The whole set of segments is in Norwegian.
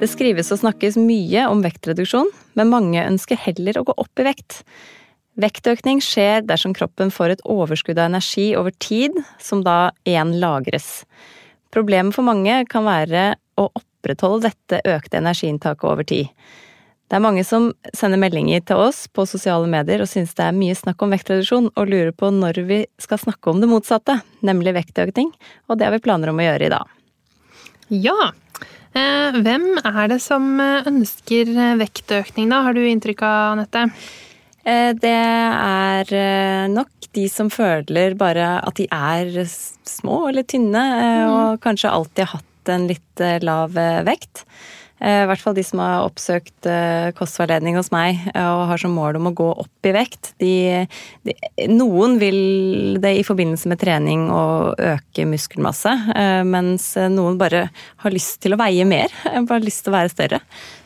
Det skrives og snakkes mye om vektreduksjon, men mange ønsker heller å gå opp i vekt. Vektøkning skjer dersom kroppen får et overskudd av energi over tid, som da igjen lagres. Problemet for mange kan være å opprettholde dette økte energiinntaket over tid. Det er mange som sender meldinger til oss på sosiale medier og synes det er mye snakk om vektreduksjon, og lurer på når vi skal snakke om det motsatte, nemlig vektøkning, og det har vi planer om å gjøre i dag. Ja, hvem er det som eh, ønsker eh, vektøkning, da? Har du inntrykk av, Anette? Det er nok de som føler bare at de er små eller tynne, mm. og kanskje alltid har hatt en litt lav vekt. Eh, I hvert fall de som har oppsøkt eh, kostveiledning hos meg eh, og har som mål om å gå opp i vekt. De, de, noen vil det i forbindelse med trening og øke muskelmasse, mens noen bare har lyst til å veie mer. Bare lyst til å være større.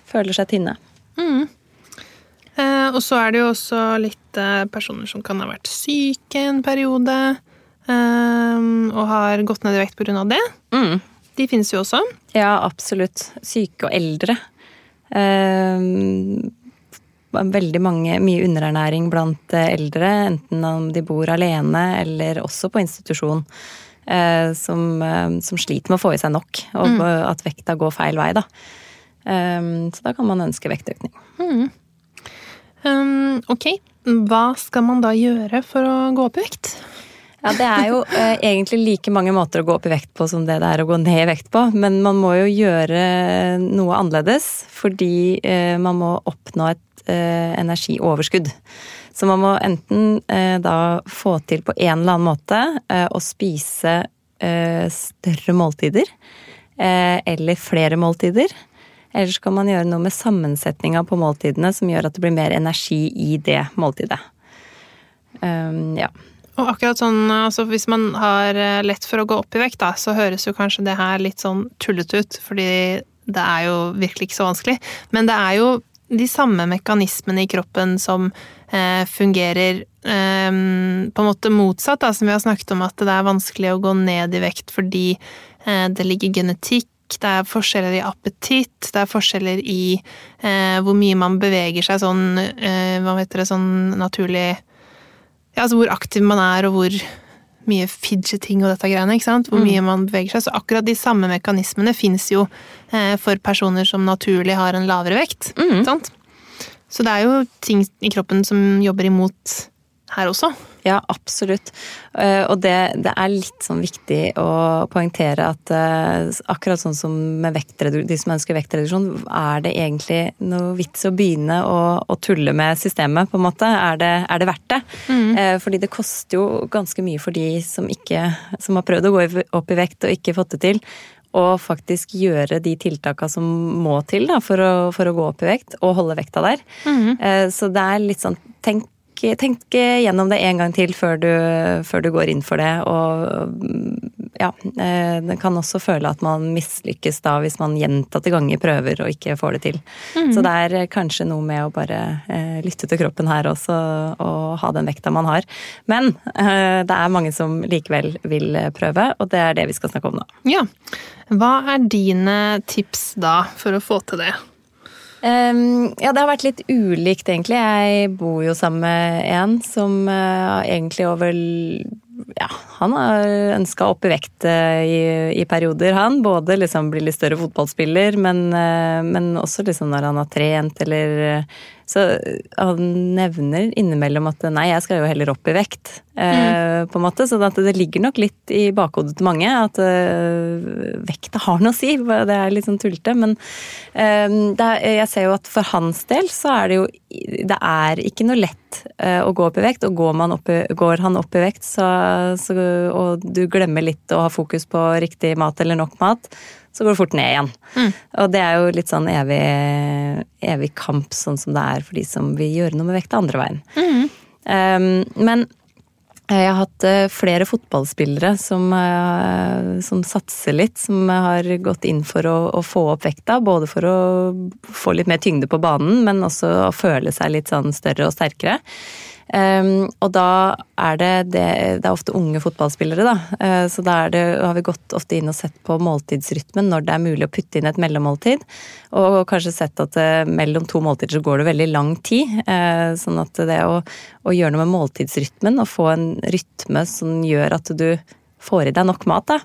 Føler seg tynne. Mm. Og så er det jo også litt personer som kan ha vært syke en periode. Og har gått ned i vekt pga. det. Mm. De finnes jo også. Ja, absolutt. Syke og eldre. Eh, veldig mange, mye underernæring blant eldre, enten om de bor alene eller også på institusjon. Eh, som, eh, som, sliter med å få i seg nok, og mm. at vekta går feil vei. Da. Eh, så da kan man ønske vektøkning. Mm. Um, ok, hva skal man da gjøre for å gå opp i vekt? Ja, Det er jo eh, egentlig like mange måter å gå opp i vekt på som det det er å gå ned i vekt på. Men man må jo gjøre noe annerledes, fordi eh, man må oppnå et eh, energioverskudd. Så man må enten da få til på en eller annen måte å spise større måltider. eller flere måltider. Eller så kan man gjøre noe med sammensetninga på måltidene som gjør at det blir mer energi i det måltidet. Um, ja. Og akkurat sånn, altså Hvis man har eh, lett for å gå opp i vekt, da, så høres jo kanskje det her litt sånn tullete ut, fordi det er jo virkelig ikke så vanskelig. Men det er jo de samme mekanismene i kroppen som eh, fungerer eh, på en måte motsatt, da, som vi har snakket om at det er vanskelig å gå ned i vekt fordi eh, det ligger genetikk det er forskjeller i appetitt, det er forskjeller i eh, hvor mye man beveger seg sånn, eh, hva heter det, sånn naturlig ja, altså hvor aktiv man er, og hvor mye fidgeting og dette greiene. ikke sant? Hvor mm. mye man beveger seg. Så akkurat de samme mekanismene fins jo eh, for personer som naturlig har en lavere vekt. Mm. sant? Så det er jo ting i kroppen som jobber imot her også. Ja, absolutt. Eh, og det, det, er litt sånn viktig å poengtere at eh, akkurat sånn som med de som ønsker vektreduksjon, er det egentlig noe vits å begynne å, å tulle med systemet, på en måte? Er det, er det verdt det? Mm. Eh, fordi det koster jo ganske mye for de som, ikke, som har prøvd å gå opp i vekt og ikke fått det til og faktisk gjøre de tiltakene som må til da, for, å, for, å, gå opp i vekt, og holde vekta der. Mm. Så det er litt sånn Tenk tenk, gjennom det en gang til før du, før du, går inn for det. Og ja, eh, det kan også føle at man mislykkes da hvis man gjentatte ganger prøver og ikke får det til. Mm. Så det er kanskje noe med å bare eh, lytte til kroppen her også, og ha den vekta man har. Men eh, det er mange som likevel vil prøve, og det er det vi skal snakke om nå. Ja. Hva er dine tips da for å få til det? Um, ja, det har vært litt ulikt, egentlig. Jeg bor jo sammen med en som uh, egentlig over Ja, han har ønska opp i vekt uh, i, i, perioder, han. Både liksom bli litt større fotballspiller, men, uh, men, også liksom når han har trent eller Så han nevner innimellom at nei, jeg skal jo heller opp i vekt, mm. på en måte. Så det ligger nok litt i bakhodet til mange at vekta har noe å si. Det er litt sånn tullete. Men jeg ser jo at for hans del så er det jo Det er ikke noe lett å gå opp i vekt. Og går, opp i, går han opp i vekt, så, så, og du glemmer litt å ha fokus på riktig mat eller nok mat, så går det fort ned igjen. Mm. Og det er jo litt sånn evig, evig, kamp, sånn som det er for de som vil gjøre noe med vekta andre veien. Mm. Um, men jeg har hatt eh, flere fotballspillere som, eh, som, satser litt, som har gått inn for å, å, få opp vekta. Både for å få litt mer tyngde på banen, men også å føle seg litt sånn større og sterkere. Um, og da er det, det, det er ofte unge fotballspillere, da. Uh, så da det, har vi gått ofte inn og sett på måltidsrytmen når det er mulig å putte inn et mellommåltid. Og kanskje sett at uh, mellom to måltider så går det veldig lang tid. Uh, sånn at det å, å, gjøre noe med måltidsrytmen og få en rytme som gjør at du får i deg nok mat, da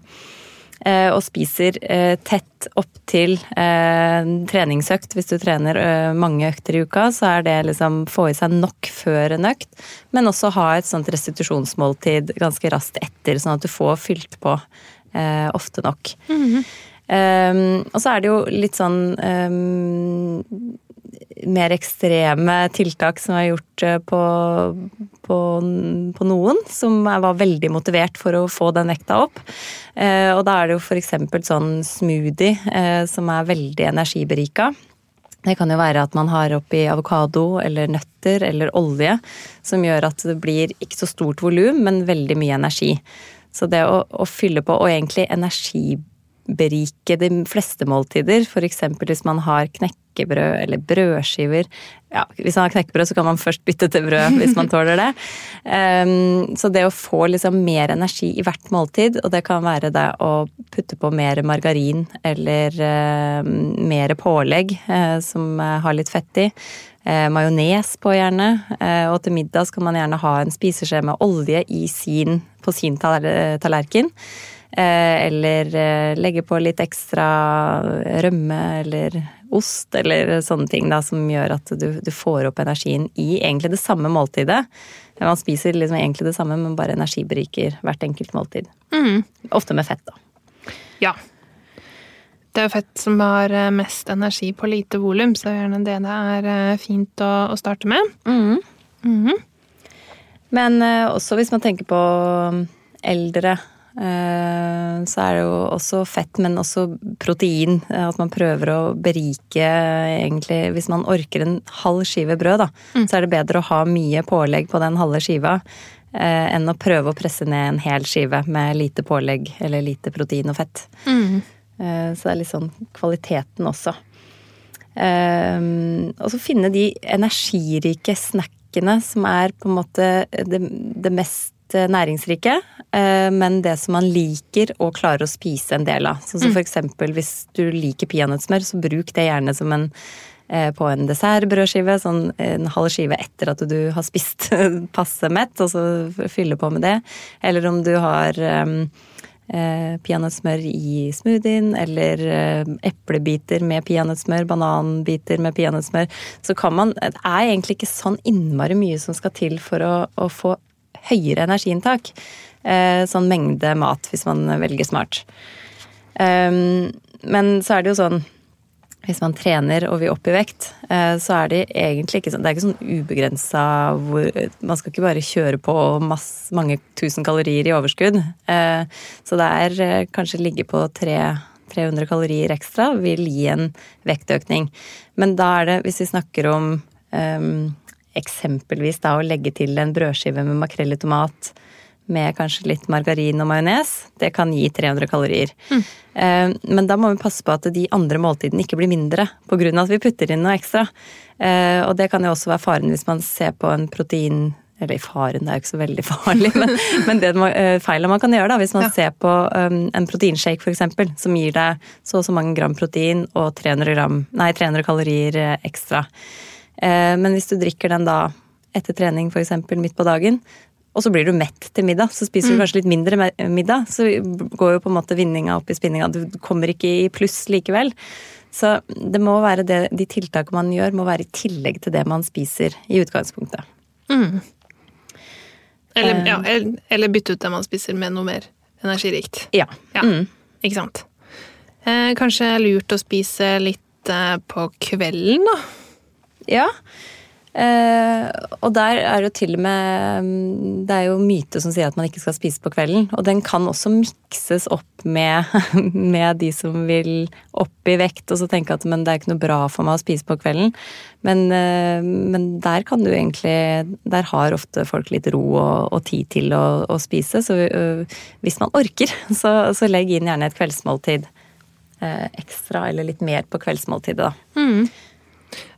og spiser eh, tett opp til eh, treningsøkt. Hvis du trener mange økter i uka, så er det liksom få i seg nok før en økt, men også ha et sånt restitusjonsmåltid ganske raskt etter, sånn at du får fylt på ofte nok. Mm -hmm. Um, og så er det jo litt sånn um, mer ekstreme tiltak som er gjort eh, på, på, på, noen, som var veldig motivert for å få den vekta opp. Eh, og da er det jo f.eks. sånn smoothie eh, som er veldig energiberika. Det kan jo være at man har oppi avokado eller nøtter eller olje, som gjør at det blir ikke så stort volum, men veldig mye energi. Så det å, å fylle på, og egentlig energiberike de fleste måltider, f.eks. hvis man har knekkebrød eller brødskiver. Ja, hvis man har knekkebrød, så kan man først bytte til brød hvis man tåler det. Um, så det å få liksom mer energi i hvert måltid, og det kan være det å putte på mer margarin eller uh, mer pålegg uh, som har litt fett i. Eh, Majones på gjerne. Eh, og til middag skal man gjerne ha en spiseskje med olje sin, på sin tallerken. Eh, eller eh, legge på litt ekstra rømme eller ost eller sånne ting da, som gjør at du, du, får opp energien i egentlig det samme måltidet. Man spiser liksom egentlig det samme, men bare energiberiker hvert enkelt måltid. Mm. Ofte med fett, da. Ja. Det er jo fett som har eh, mest energi på lite volum, så gjerne det det er fint å, å starte med. Mm. Mm. Men også hvis man tenker på eldre Eh, så er det jo også fett, men også protein. Eh, at man prøver å berike egentlig Hvis man orker en halv skive brød, da, mm. så er det bedre å ha mye pålegg på den halve skiva eh, enn å prøve å presse ned en hel skive med lite pålegg eller lite protein og fett. Mm. Så det er litt sånn kvaliteten også. Og så finne de energirike snackene som er på en måte det, det mest Eh, næringsrike, eh, men det som man liker og klarer å spise en del av. Så, som mm. for eksempel hvis du liker peanøttsmør, så bruk det gjerne som en eh, på en dessertbrødskive, sånn en halv skive etter at du har spist passe mett, og så fylle på med det. Eller om du har um, peanøttsmør i smoothien, eller eplebiter med peanøttsmør, bananbiter med peanøttsmør. Så kan man Det er egentlig ikke sånn innmari mye som skal til for å, å få høyere energiinntak. Eh, sånn mengde mat, hvis man velger smart. Ehm, men så er det jo sånn hvis man trener og vil opp i vekt, eh, så er det egentlig ikke sånn Det er ikke sånn ubegrensa hvor Man skal ikke bare kjøre på masse, mange tusen kalorier i overskudd. Eh, så det er kanskje ligge på 3, 300 kalorier ekstra vil gi en vektøkning. Men da er det, hvis vi snakker om um, eksempelvis da å legge til en brødskive med makrell i tomat med kanskje litt margarin og majones, det kan gi 300 kalorier. Mm. Men da må vi passe på at de andre måltidene ikke blir mindre pga. at vi putter inn noe ekstra. Eh, og det kan jo også være faren hvis man ser på en protein eller faren, det er jo ikke så veldig farlig, men, men det eh, feilet man kan gjøre da, hvis man ja. ser på en proteinshake f.eks., som gir deg så og så mange gram protein og 300, gram, nei, 300 kalorier ekstra. Eh, men hvis du drikker den da etter trening f.eks. midt på dagen, og så blir du mett til middag, så spiser du mm. kanskje litt mindre middag, så går jo på en måte vinninga opp i spinninga. Du kommer ikke i pluss likevel. Så det må være det, de tiltakene man gjør, må være i tillegg til det man spiser i utgangspunktet. Mm. Eller, uh, ja, eller, bytte ut det man spiser med noe mer energirikt. Ja. ja. Mm. Ikke sant. Eh, kanskje lurt å spise litt eh, på kvelden, da? Ja. Uh, og der er det jo til og med mm, Det er jo myte som sier at man ikke skal spise på kvelden. Og den kan også mikses opp med, med de som vil opp i vekt, og så tenke at men det er ikke noe bra for meg å spise på kvelden. Men, uh, men der kan du egentlig Der har ofte folk litt ro og, og tid til å, å spise. Så uh, hvis man orker, så, så, legg inn gjerne et kveldsmåltid ekstra, eller litt mer på kveldsmåltidet, da. Mm.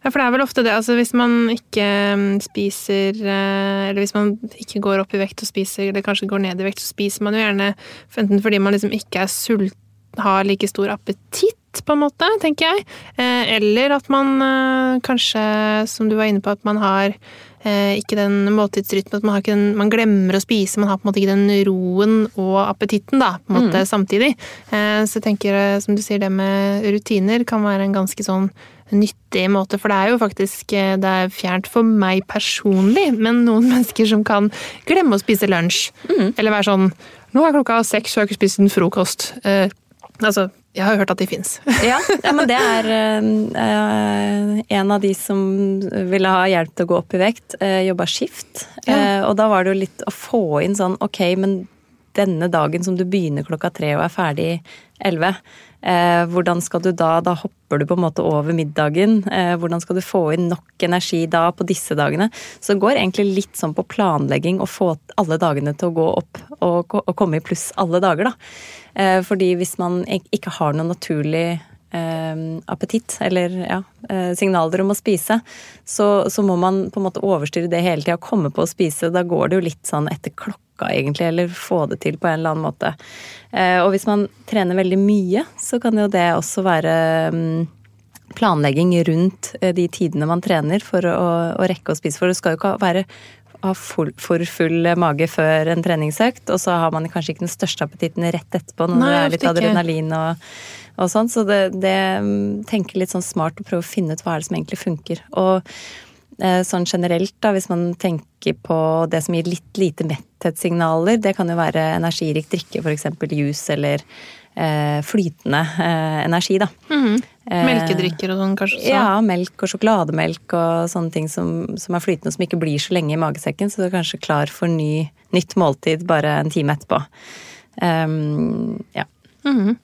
Ja, for det er vel ofte det. Altså hvis man ikke mm, spiser eh, Eller hvis man ikke går opp i vekt og spiser, eller kanskje går ned i vekt, så spiser man jo gjerne enten fordi man liksom ikke er sult, har like stor appetitt, på en måte, tenker jeg. Eh, eller at man eh, kanskje, som du var inne på, at man har ikke den måltidsrytmen, at man, den, man glemmer å spise. Man har på en måte ikke den roen og appetitten da, på en måte mm. samtidig. Så jeg tenker, som du sier, det med rutiner kan være en ganske sånn nyttig måte, for det er jo faktisk eh, det er fjernt for meg personlig, men noen mennesker som kan glemme å spise lunsj. Mm. Eller være sånn Nå er klokka seks, og jeg har ikke spist en frokost. Eh, altså, jeg har jo hørt at de fins. ja, ja, men det er uh, en av de som ville ha hjelp til å gå opp i vekt, uh, jobba skift. Ja. Uh, og da var det jo litt å få inn sånn ok, men denne dagen som du begynner klokka tre og er ferdig elleve, Eh, hvordan skal du da Da hopper du på en måte over middagen. Eh, hvordan skal du få inn nok energi da på disse dagene? Så det går egentlig litt sånn på planlegging å få alle dagene til å gå opp og, og komme i pluss alle dager, da. Eh, fordi hvis man ikke har noe naturlig eh, appetitt, eller ja, eh, signaler om å spise, så, så, må man på en måte overstyre det hele tida, komme på å spise. Da går det jo litt sånn etter klokka klokka, egentlig, eller få det til på en eller annen måte. Eh, og hvis man trener veldig mye, så kan jo det også være mm, planlegging rundt eh, de tidene man trener for å, å rekke å spise. For det skal jo ikke være ha for full mage før en treningsøkt, og så har man kanskje ikke den største appetitten rett etterpå når Nei, det er litt adrenalin og, og sånn. Så det, det mm, tenker litt sånn smart å prøve å finne ut hva er det som egentlig funker. Og sånn generelt, da, hvis man tenker på det som gir litt lite metthetssignaler, det kan jo være energirik drikke, f.eks. juice eller eh, flytende eh, energi, da. Mm. Melkedrikker og sånn, kanskje? Så. Ja, melk og sjokolademelk og sånne ting som, som, er flytende og som ikke blir så lenge i magesekken, så du er kanskje klar for ny, nytt måltid bare en time etterpå. Um, ja. Mm.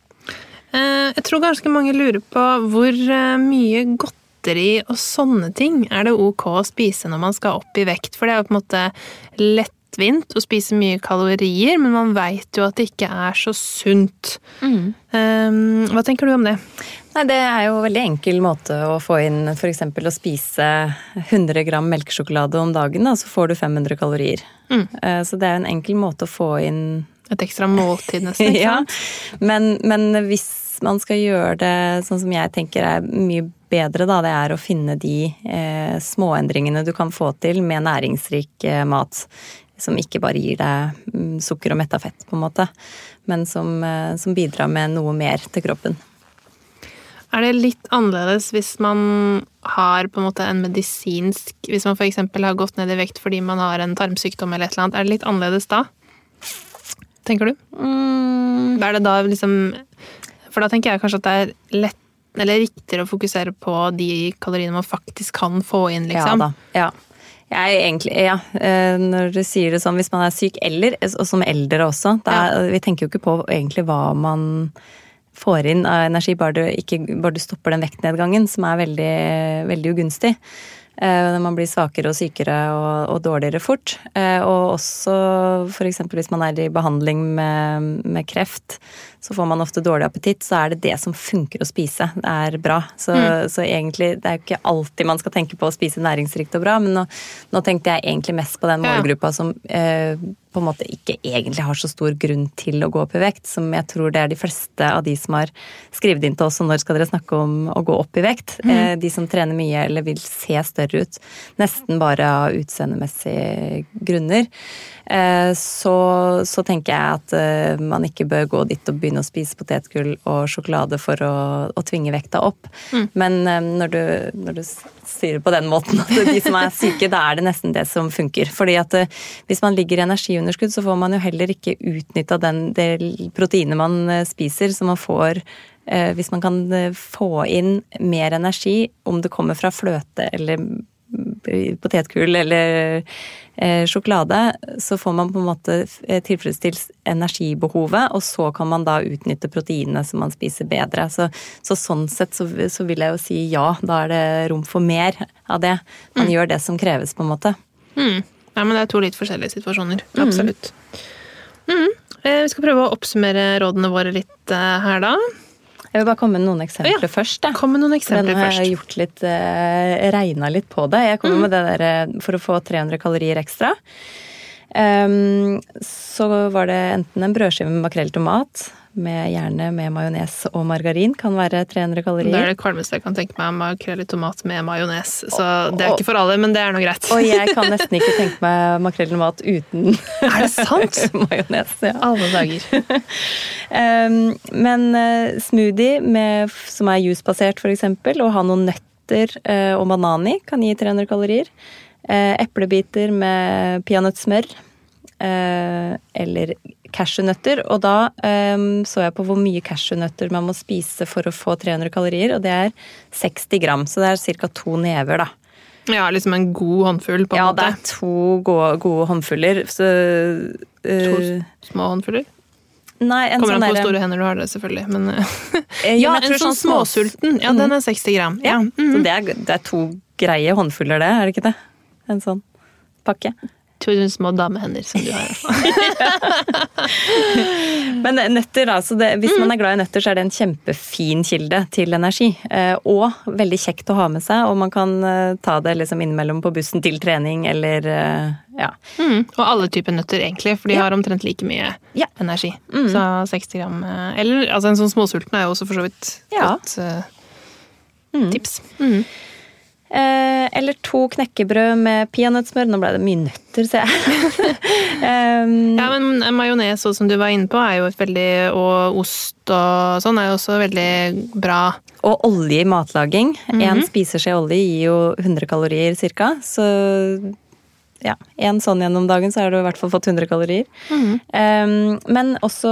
Jeg tror ganske mange lurer på hvor mye godt godteri og sånne ting er det ok å spise når man skal opp i vekt, for det er jo på en måte lettvint å spise mye kalorier, men man veit jo at det ikke er så sunt. Mm. Um, hva tenker du om det? Nei, Det er jo en veldig enkel måte å få inn f.eks. å spise 100 gram melkesjokolade om dagen, da, så får du 500 kalorier. Mm. Uh, så det er en enkel måte å få inn Et ekstra måltid, nesten. ja, men, men hvis man skal gjøre det sånn som jeg tenker er mye bedre, da, det er å finne de eh, småendringene du kan få til med næringsrik eh, mat. Som ikke bare gir deg mm, sukker og metta fett, på en måte, men som, eh, som, bidrar med noe mer til kroppen. Er det litt annerledes hvis man har på en måte en medisinsk Hvis man f.eks. har gått ned i vekt fordi man har en tarmsykdom eller et eller annet, er det litt annerledes da? Tenker du? Mm. Er det da liksom For da tenker jeg kanskje at det er lett eller riktigere å fokusere på de kaloriene man faktisk kan få inn, liksom. Ja da. Ja. Jeg egentlig, ja, eh, Når du sier det sånn, hvis man er syk, eller og som eldre også er, Vi tenker jo ikke på egentlig hva man får inn av energi, bare du, ikke, bare du stopper den vektnedgangen, som er veldig, veldig ugunstig. Eh, når man blir svakere og sykere og, og dårligere fort. Eh, og også f.eks. hvis man er i behandling med, med, kreft, så får man ofte dårlig appetitt, så er det det som funker å spise. Det er bra. Så, mm. så egentlig, det er jo ikke alltid man skal tenke på å spise næringsrikt og bra, men nå, nå tenkte jeg egentlig mest på den målgruppa som eh, på en måte ikke egentlig har så stor grunn til å gå opp i vekt, som jeg tror det er de fleste av de som har skrevet inn til oss om når skal dere snakke om å gå opp i vekt. Mm. Eh, de som trener mye eller vil se større ut. Nesten bare av utseendemessige grunner. Eh, så, så, tenker jeg at eh, man ikke bør gå dit og begynne å spise potetgull og sjokolade for å, å tvinge vekta opp. Mm. Men når du, når du sier det på den måten at de som er syke, da er det nesten det som funker. Fordi at hvis man ligger i energiunderskudd så får man jo heller ikke utnytta del proteinet man eh, spiser, som man får eh, hvis man kan eh, få inn mer energi, om det kommer fra fløte eller potetgull eller sjokolade, så får man på en måte tilfredsstilt energibehovet, og så kan man da utnytte proteinene som man spiser bedre. Så, så sånn sett så, så, vil jeg jo si ja, da er det rom for mer av det. Man mm. gjør det som kreves, på en måte. Mm. Ja, men det er to litt forskjellige situasjoner. Mm. Absolutt. Mm. Eh, vi skal prøve å oppsummere rådene våre litt her, da. Jeg vil bare komme med noen eksempler ja, først. Da. Kom med noen eksempler først. Jeg har gjort litt, eh, regna litt på det. Jeg kommer mm. med det der eh, for å få 300 kalorier ekstra. Um, så var det enten en brødskive med makrell i tomat, med, gjerne med majones og margarin, kan være 300 kalorier. Det er det kvalmeste jeg kan tenke meg, makrell i tomat med majones. Så det er ikke for alle, men det er nå greit. Og jeg kan nesten ikke tenke meg makrell i mat uten Er det sant? majones. Ja. Alle dager. men uh, smoothie med, som er jusbasert, f.eks., og ha noen nøtter uh, og banan i, kan gi 300 kalorier. Uh, eplebiter med peanøttsmør. eller cashewnøtter. Og da um, så jeg på hvor mye cashewnøtter man må spise for å få 300 kalorier, og det er 60 gram. Så det er ca. to never, da. Ja, liksom en god håndfull, på en ja, måte? Ja, det er to gode, gode håndfuller. Så, uh, to små håndfuller? Nei, en Kommer sånn an på hvor store hender du har, det selvfølgelig. Men, eh, ja, en sånn småsulten. Ja, den er 60 gram. Ja. Mm. Så det er, det er, to greie håndfuller, det, er det ikke det? En sånn pakke. To små damehender som du har. Men nøtter, da. Det, hvis mm. man er glad i nøtter, så er det en kjempefin kilde til energi. Eh, og veldig kjekt å ha med seg, og man kan eh, ta det liksom innimellom på bussen til trening eller eh, ja. Mm. Og alle typer nøtter, egentlig, for de ja. har omtrent like mye ja. energi. Mm. Så 60 gram Eller altså en sånn småsulten er jo også for så vidt ja. godt uh, tips. Mm. Eh, eller to knekkebrød med peanøttsmør. Nå ble det mye nøtter, ser jeg. um, ja, men majones, som du var inne på, er jo et veldig Og ost og sånn er jo også veldig bra. Og olje i matlaging. Én mm -hmm. spiseskje olje gir jo 100 kalorier ca. Så ja, én sånn gjennom dagen, så har du i hvert fall fått 100 kalorier. Mm. Um, men også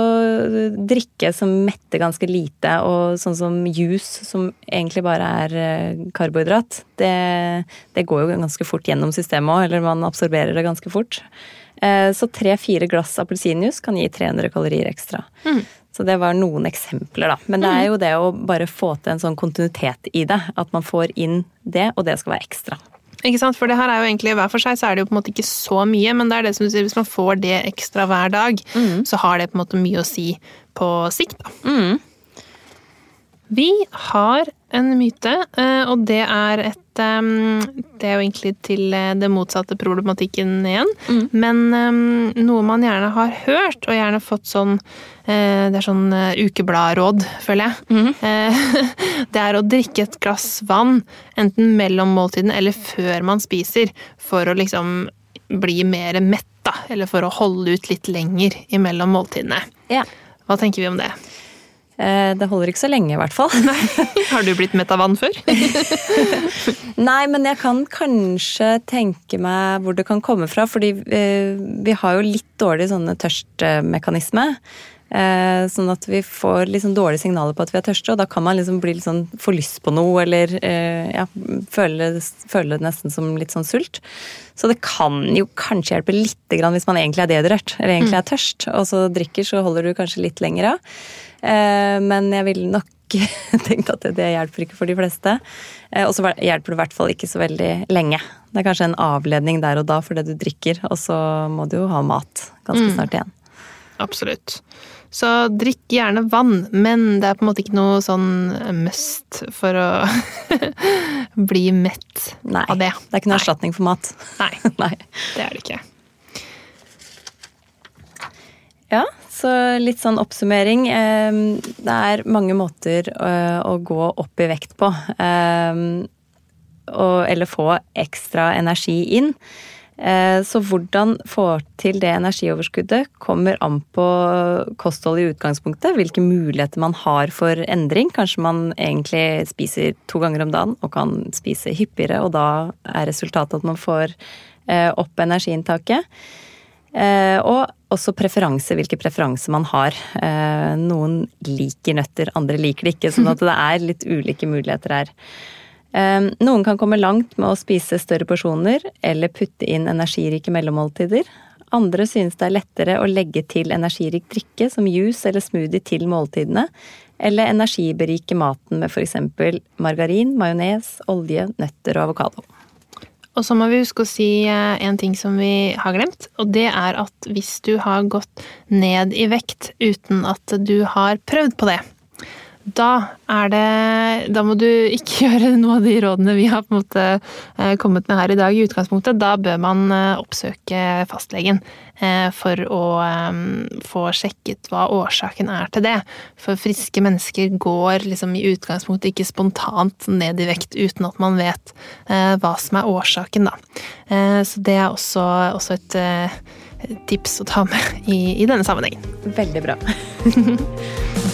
drikke som metter ganske lite, og sånn som juice, som egentlig bare er uh, karbohydrat, det, det, går jo ganske fort gjennom systemet òg, eller man absorberer det ganske fort. Uh, så tre-fire glass appelsinjuice kan gi 300 kalorier ekstra. Mm. Så det var noen eksempler, da. Men det er jo det å bare få til en sånn kontinuitet i det. At man får inn det, og det skal være ekstra. Ikke sant? For det her er jo egentlig hver for seg så er det jo på en måte ikke så mye, men det er det som du sier, hvis man får det ekstra hver dag, mm. så har det på en måte mye å si på sikt, da. Mm. Vi har en myte, eh, og det er et Det er jo egentlig til eh, det motsatte problematikken igjen. Mm. Men noe man gjerne har hørt, og gjerne fått sånn eh, Det er sånn ukebladråd, føler jeg. Mm. Det er å drikke et glass vann enten mellom måltidene eller før man spiser, for å liksom bli mer mett, da. Eller for å holde ut litt lenger imellom måltidene. Ja. Hva tenker vi om det? Eh, det holder ikke så lenge, i hvert fall. Har du blitt mett av vann før? Nei, men jeg kan kanskje tenke meg hvor det kan komme fra. Fordi eh, vi har jo litt dårlig sånne tørstmekanisme. Eh, sånn at vi får liksom dårlige signaler på at vi er tørste, og da kan man liksom bli litt sånn, få lyst på noe, eller ja, føle, føle, det nesten som litt sånn sult. Så det kan jo kanskje hjelpe litt hvis man egentlig er dehydrert, eller egentlig mm. er tørst, og så drikker, så holder du kanskje litt lenger av. Eh, men jeg ville nok tenkt at det hjelper ikke for de fleste. Eh, og så hjelper det i hvert fall ikke så veldig lenge. Det er kanskje en avledning der og da for det du drikker, og så må du jo ha mat ganske mm. snart igjen. Absolutt. Så drikk gjerne vann, men det er på en måte ikke noe sånn must for å bli mett Nei, av det. Det er ikke noe erstatning for mat. Nei, Nei, det er det ikke. Ja, så litt sånn oppsummering. Ehm, det er mange måter eh, å gå opp i vekt på. Ehm, eller få ekstra energi inn. Eh, så hvordan få til det energioverskuddet kommer an på kosthold i utgangspunktet. Hvilke muligheter man har for endring. Kanskje man egentlig spiser to ganger om dagen og kan spise hyppigere, og da er resultatet at man får eh, opp energiinntaket. Og også preferanse, hvilke preferanser man har. Noen liker nøtter, andre liker det ikke. Sånn at det er litt ulike muligheter her. Noen kan komme langt med å spise større porsjoner eller putte inn energirike mellommåltider. Andre synes det er lettere å legge til energirik drikke som juice eller smoothie til måltidene, eller energiberike maten med f.eks. margarin, majones, olje, nøtter og avokado. Og så må vi huske å si eh, en ting som vi har glemt, og det er at hvis du har gått ned i vekt uten at du har prøvd på det, da er det Da må du ikke gjøre noe av de rådene vi har på en måte eh, kommet med her i dag i utgangspunktet. Da bør man eh, oppsøke fastlegen eh, for å få sjekket hva årsaken er til det. For friske mennesker går liksom i utgangspunktet ikke spontant ned i vekt uten at man vet hva som er årsaken, da. Så det er også, også et tips å ta med i, i denne sammenhengen. Veldig bra.